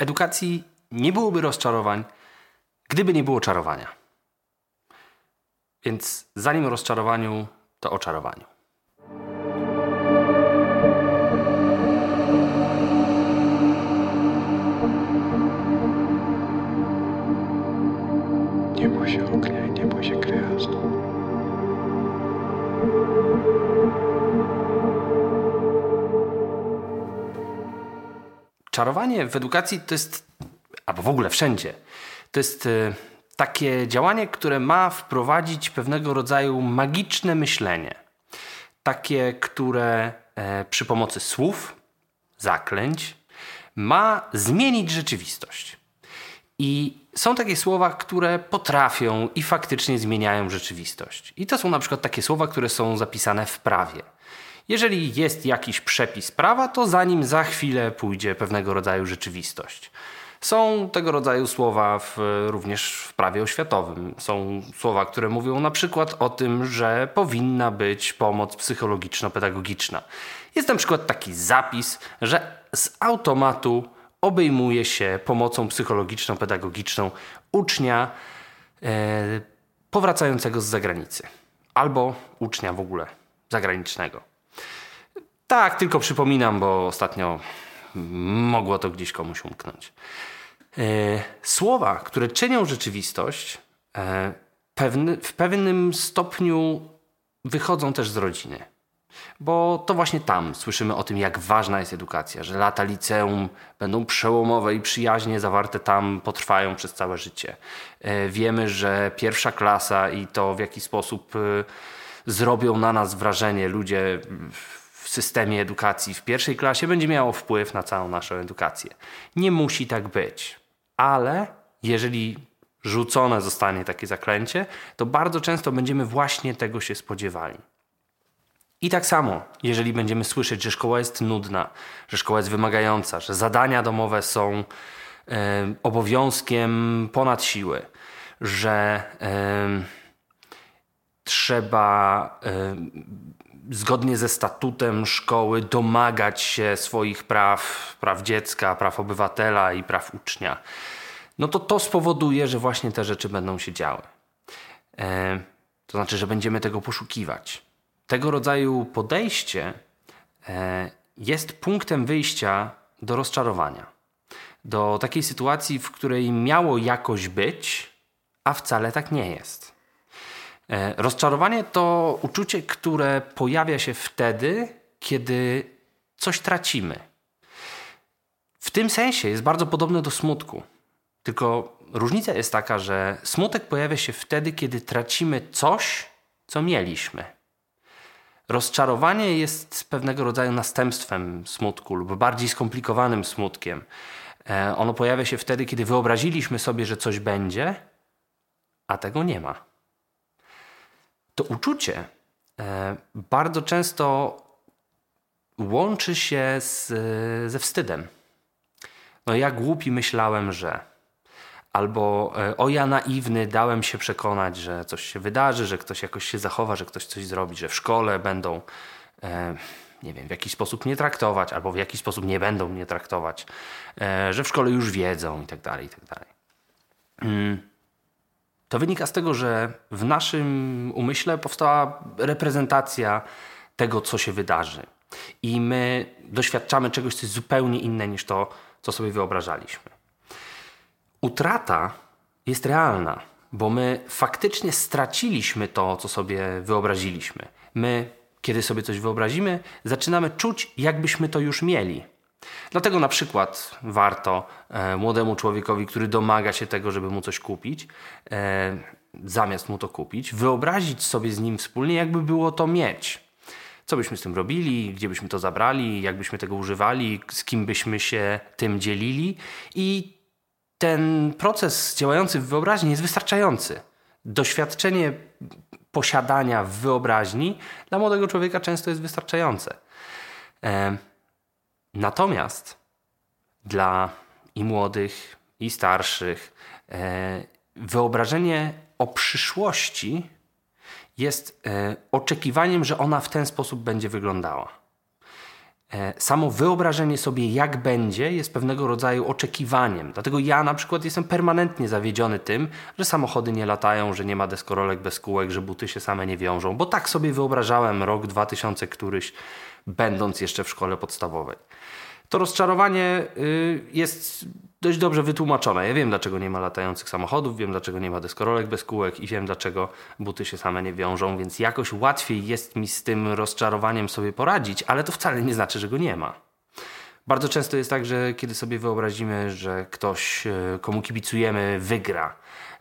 edukacji nie byłoby rozczarowań, gdyby nie było czarowania. Więc zanim o rozczarowaniu, to o czarowaniu. Czarowanie w edukacji to jest, albo w ogóle wszędzie, to jest e, takie działanie, które ma wprowadzić pewnego rodzaju magiczne myślenie. Takie, które e, przy pomocy słów, zaklęć ma zmienić rzeczywistość. I są takie słowa, które potrafią i faktycznie zmieniają rzeczywistość. I to są na przykład takie słowa, które są zapisane w prawie. Jeżeli jest jakiś przepis prawa, to za nim za chwilę pójdzie pewnego rodzaju rzeczywistość. Są tego rodzaju słowa w, również w prawie oświatowym. Są słowa, które mówią na przykład o tym, że powinna być pomoc psychologiczno-pedagogiczna. Jest na przykład taki zapis, że z automatu obejmuje się pomocą psychologiczno-pedagogiczną ucznia e, powracającego z zagranicy albo ucznia w ogóle zagranicznego. Tak, tylko przypominam, bo ostatnio mogło to gdzieś komuś umknąć. E, słowa, które czynią rzeczywistość, e, w pewnym stopniu wychodzą też z rodziny. Bo to właśnie tam słyszymy o tym, jak ważna jest edukacja, że lata liceum będą przełomowe i przyjaźnie zawarte tam potrwają przez całe życie. E, wiemy, że pierwsza klasa i to w jaki sposób zrobią na nas wrażenie ludzie systemie edukacji w pierwszej klasie będzie miało wpływ na całą naszą edukację. Nie musi tak być, ale jeżeli rzucone zostanie takie zaklęcie, to bardzo często będziemy właśnie tego się spodziewali. I tak samo, jeżeli będziemy słyszeć, że szkoła jest nudna, że szkoła jest wymagająca, że zadania domowe są e, obowiązkiem ponad siły, że e, trzeba e, zgodnie ze statutem szkoły domagać się swoich praw, praw dziecka, praw obywatela i praw ucznia, no to to spowoduje, że właśnie te rzeczy będą się działy. E, to znaczy, że będziemy tego poszukiwać. Tego rodzaju podejście e, jest punktem wyjścia do rozczarowania. Do takiej sytuacji, w której miało jakoś być, a wcale tak nie jest. E, rozczarowanie to uczucie, które pojawia się wtedy, kiedy coś tracimy. W tym sensie jest bardzo podobne do smutku. Tylko różnica jest taka, że smutek pojawia się wtedy, kiedy tracimy coś, co mieliśmy. Rozczarowanie jest pewnego rodzaju następstwem smutku lub bardziej skomplikowanym smutkiem. E, ono pojawia się wtedy, kiedy wyobraziliśmy sobie, że coś będzie, a tego nie ma to uczucie e, bardzo często łączy się z, ze wstydem. No ja głupi myślałem, że albo e, o ja naiwny dałem się przekonać, że coś się wydarzy, że ktoś jakoś się zachowa, że ktoś coś zrobi, że w szkole będą e, nie wiem, w jakiś sposób nie traktować, albo w jakiś sposób nie będą mnie traktować, że w szkole już wiedzą i tak dalej, i tak dalej. To wynika z tego, że w naszym umyśle powstała reprezentacja tego, co się wydarzy. I my doświadczamy czegoś, co jest zupełnie inne niż to, co sobie wyobrażaliśmy. Utrata jest realna, bo my faktycznie straciliśmy to, co sobie wyobraziliśmy. My, kiedy sobie coś wyobrazimy, zaczynamy czuć, jakbyśmy to już mieli. Dlatego na przykład warto e, młodemu człowiekowi, który domaga się tego, żeby mu coś kupić, e, zamiast mu to kupić, wyobrazić sobie z nim wspólnie, jakby było to mieć. Co byśmy z tym robili, gdzie byśmy to zabrali, jak byśmy tego używali, z kim byśmy się tym dzielili. I ten proces działający w wyobraźni jest wystarczający. Doświadczenie posiadania w wyobraźni dla młodego człowieka często jest wystarczające. Natomiast dla i młodych, i starszych, e, wyobrażenie o przyszłości jest e, oczekiwaniem, że ona w ten sposób będzie wyglądała. E, samo wyobrażenie sobie, jak będzie, jest pewnego rodzaju oczekiwaniem. Dlatego ja na przykład jestem permanentnie zawiedziony tym, że samochody nie latają, że nie ma deskorolek bez kółek, że buty się same nie wiążą, bo tak sobie wyobrażałem rok 2000 któryś, będąc jeszcze w szkole podstawowej. To rozczarowanie y, jest dość dobrze wytłumaczone. Ja wiem, dlaczego nie ma latających samochodów, wiem, dlaczego nie ma deskorolek bez kółek i wiem, dlaczego buty się same nie wiążą, więc jakoś łatwiej jest mi z tym rozczarowaniem sobie poradzić, ale to wcale nie znaczy, że go nie ma. Bardzo często jest tak, że kiedy sobie wyobrazimy, że ktoś, e, komu kibicujemy, wygra,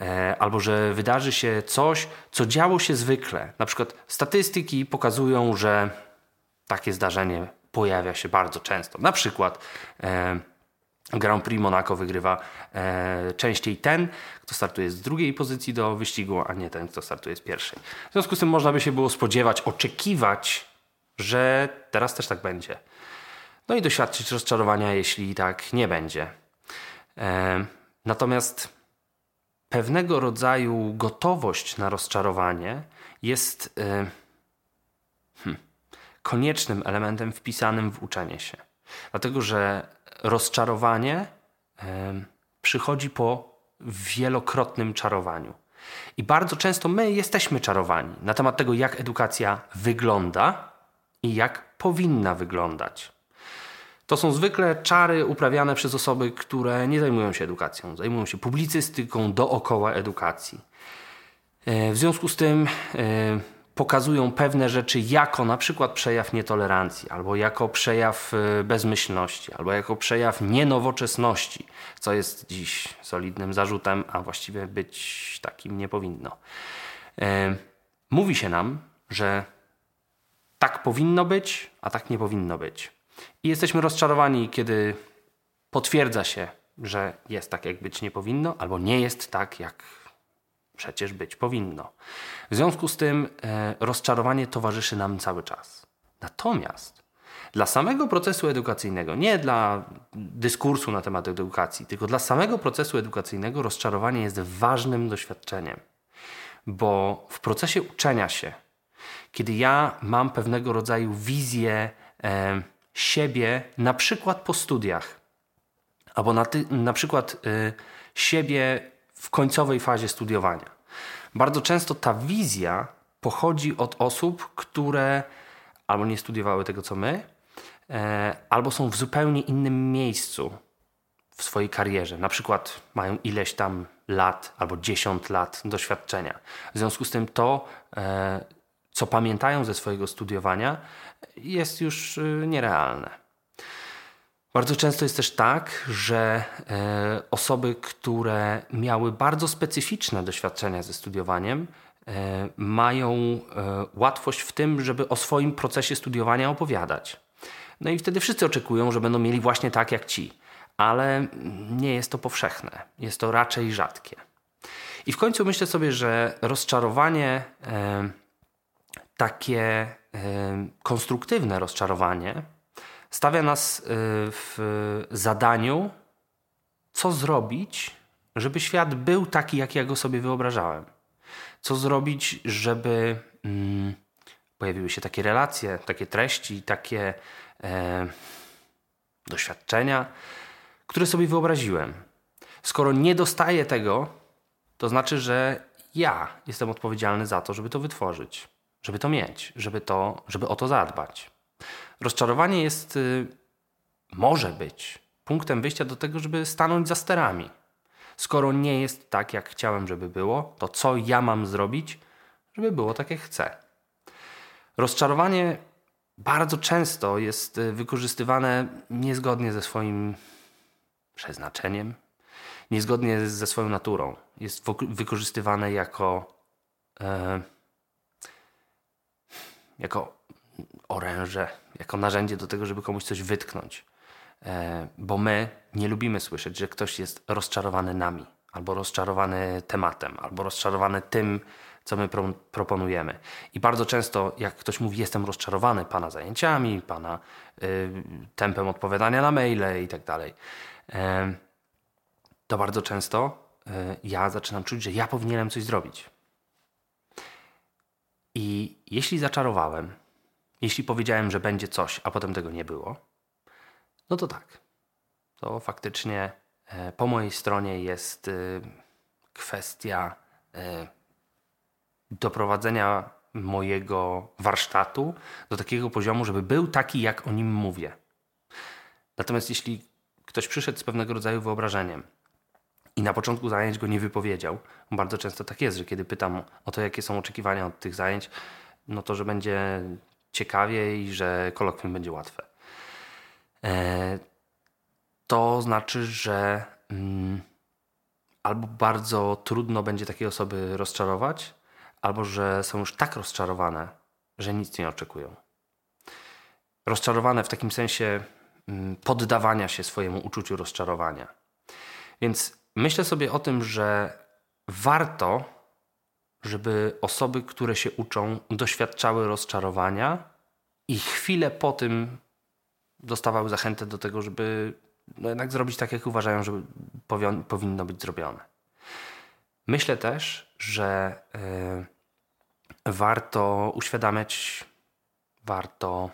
e, albo że wydarzy się coś, co działo się zwykle. Na przykład statystyki pokazują, że takie zdarzenie pojawia się bardzo często. Na przykład e, Grand Prix Monaco wygrywa e, częściej ten, kto startuje z drugiej pozycji do wyścigu, a nie ten, kto startuje z pierwszej. W związku z tym można by się było spodziewać, oczekiwać, że teraz też tak będzie. No i doświadczyć rozczarowania, jeśli tak nie będzie. E, natomiast pewnego rodzaju gotowość na rozczarowanie jest e, hmm, koniecznym elementem wpisanym w uczenie się. Dlatego, że rozczarowanie przychodzi po wielokrotnym czarowaniu. I bardzo często my jesteśmy czarowani na temat tego, jak edukacja wygląda i jak powinna wyglądać. To są zwykle czary uprawiane przez osoby, które nie zajmują się edukacją, zajmują się publicystyką dookoła edukacji. E, w związku z tym e, pokazują pewne rzeczy jako na przykład przejaw nietolerancji, albo jako przejaw y, bezmyślności, albo jako przejaw nienowoczesności, co jest dziś solidnym zarzutem, a właściwie być takim nie powinno. E, mówi się nam, że tak powinno być, a tak nie powinno być. I jesteśmy rozczarowani, kiedy potwierdza się, że jest tak, jak być nie powinno, albo nie jest tak, jak przecież być powinno. W związku z tym e, rozczarowanie towarzyszy nam cały czas. Natomiast dla samego procesu edukacyjnego, nie dla dyskursu na temat edukacji, tylko dla samego procesu edukacyjnego rozczarowanie jest ważnym doświadczeniem. Bo w procesie uczenia się, kiedy ja mam pewnego rodzaju wizję e, siebie, na przykład po studiach, albo na, ty, na przykład e, siebie w końcowej fazie studiowania. Bardzo często ta wizja pochodzi od osób, które albo nie studiowały tego, co my, e, albo są w zupełnie innym miejscu w swojej karierze. Na przykład mają ileś tam lat albo 10 lat doświadczenia. W związku z tym to, e, co pamiętają ze swojego studiowania, jest już e, nierealne. Bardzo często jest też tak, że e, osoby, które miały bardzo specyficzne doświadczenia ze studiowaniem, e, mają e, łatwość w tym, żeby o swoim procesie studiowania opowiadać. No i wtedy wszyscy oczekują, że będą mieli właśnie tak jak ci, ale nie jest to powszechne, jest to raczej rzadkie. I w końcu myślę sobie, że rozczarowanie, e, takie e, konstruktywne rozczarowanie, stawia nas y, w zadaniu, co zrobić, żeby świat był taki, jak ja go sobie wyobrażałem. Co zrobić, żeby mm, pojawiły się takie relacje, takie treści, takie e, doświadczenia, które sobie wyobraziłem. Skoro nie dostaję tego, to znaczy, że ja jestem odpowiedzialny za to, żeby to wytworzyć, żeby to mieć, żeby, to, żeby o to zadbać. Rozczarowanie jest, y, może być punktem wyjścia do tego, żeby stanąć za sterami. Skoro nie jest tak, jak chciałem, żeby było, to co ja mam zrobić, żeby było tak, jak chcę? Rozczarowanie bardzo często jest y, wykorzystywane niezgodnie ze swoim przeznaczeniem, niezgodnie ze swoją naturą. Jest wykorzystywane jako, e, jako oręże, jako narzędzie do tego, żeby komuś coś wytknąć. E, bo my nie lubimy słyszeć, że ktoś jest rozczarowany nami, albo rozczarowany tematem, albo rozczarowany tym, co my pro proponujemy. I bardzo często, jak ktoś mówi, jestem rozczarowany pana zajęciami, pana y, tempem odpowiadania na maile i tak dalej, e, to bardzo często y, ja zaczynam czuć, że ja powinienem coś zrobić. I jeśli zaczarowałem, Jeśli powiedziałem, że będzie coś, a potem tego nie było, no to tak. To faktycznie e, po mojej stronie jest e, kwestia e, doprowadzenia mojego warsztatu do takiego poziomu, żeby był taki, jak o nim mówię. Natomiast jeśli ktoś przyszedł z pewnego rodzaju wyobrażeniem i na początku zajęć go nie wypowiedział, bardzo często tak jest, że kiedy pytam o to, jakie są oczekiwania od tych zajęć, no to, że będzie ciekawie i że kolokwium będzie łatwe. E, to znaczy, że mm, albo bardzo trudno będzie takiej osoby rozczarować, albo że są już tak rozczarowane, że nic nie oczekują. Rozczarowane w takim sensie mm, poddawania się swojemu uczuciu rozczarowania. Więc myślę sobie o tym, że warto, żeby osoby, które się uczą, doświadczały rozczarowania i chwilę po tym dostawały zachętę do tego, żeby no jednak zrobić tak, jak uważają, że powinno być zrobione. Myślę też, że y, warto uświadamiać, warto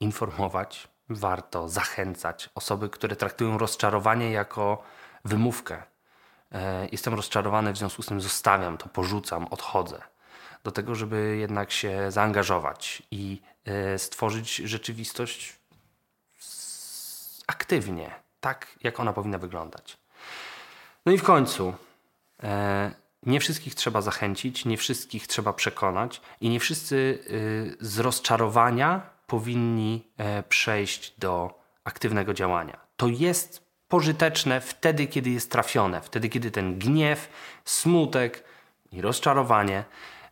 informować, warto zachęcać osoby, które traktują rozczarowanie jako wymówkę. Y, jestem rozczarowany, w związku z tym zostawiam to, porzucam, odchodzę. Do tego, żeby jednak się zaangażować i y, stworzyć rzeczywistość aktywnie, tak jak ona powinna wyglądać. No i w końcu, e, nie wszystkich trzeba zachęcić, nie wszystkich trzeba przekonać i nie wszyscy y, z rozczarowania powinni e, przejść do aktywnego działania. To jest pożyteczne wtedy, kiedy jest trafione, wtedy, kiedy ten gniew, smutek i rozczarowanie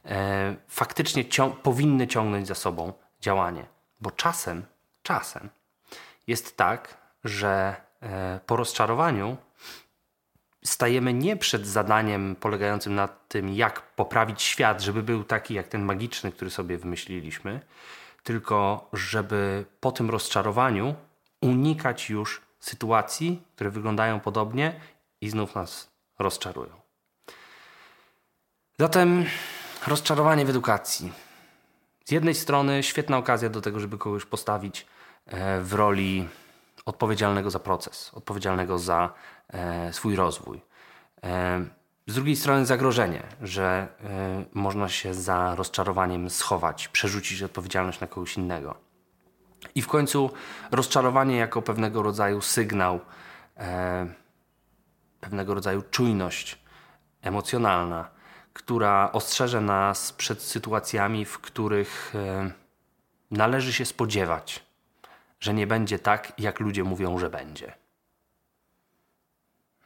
e, faktycznie cią powinny ciągnąć za sobą działanie. Bo czasem, czasem jest tak, że e, po rozczarowaniu stajemy nie przed zadaniem polegającym na tym, jak poprawić świat, żeby był taki jak ten magiczny, który sobie wymyśliliśmy, tylko żeby po tym rozczarowaniu unikać już sytuacji, które wyglądają podobnie i znów nas rozczarują. Zatem rozczarowanie w edukacji. Z jednej strony świetna okazja do tego, żeby kogoś postawić e, w roli odpowiedzialnego za proces, odpowiedzialnego za e, swój rozwój. E, z drugiej strony zagrożenie, że można się za rozczarowaniem schować, przerzucić odpowiedzialność na kogoś innego. I w końcu rozczarowanie jako pewnego rodzaju sygnał, e, pewnego rodzaju czujność emocjonalna, która ostrzeże nas przed sytuacjami, w których e, należy się spodziewać, że nie będzie tak, jak ludzie mówią, że będzie.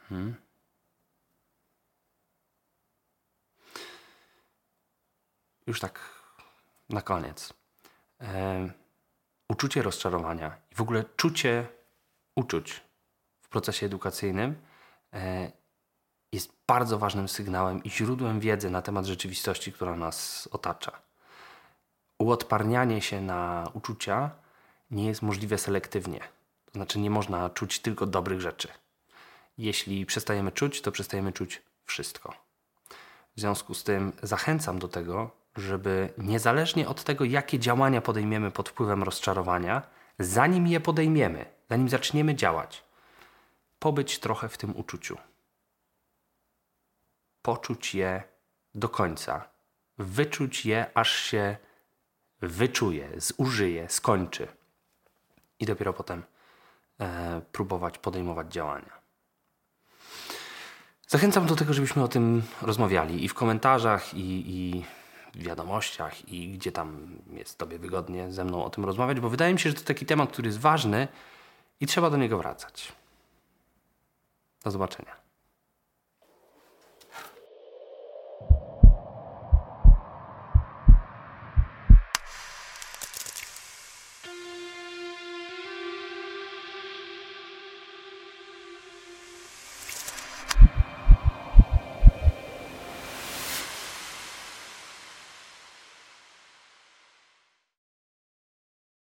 Hmm? Już tak na koniec. E, uczucie rozczarowania i w ogóle czucie uczuć w procesie edukacyjnym e, jest bardzo ważnym sygnałem i źródłem wiedzy na temat rzeczywistości, która nas otacza. Uodparnianie się na uczucia nie jest możliwe selektywnie. To znaczy, nie można czuć tylko dobrych rzeczy. Jeśli przestajemy czuć, to przestajemy czuć wszystko. W związku z tym zachęcam do tego, żeby niezależnie od tego, jakie działania podejmiemy pod wpływem rozczarowania, zanim je podejmiemy, zanim zaczniemy działać, pobyć trochę w tym uczuciu. Poczuć je do końca. Wyczuć je, aż się wyczuje, zużyje, skończy i dopiero potem e, próbować podejmować działania. Zachęcam do tego, żebyśmy o tym rozmawiali i w komentarzach, i, i wiadomościach, i gdzie tam jest Tobie wygodnie ze mną o tym rozmawiać, bo wydaje mi się, że to taki temat, który jest ważny i trzeba do niego wracać. Do zobaczenia.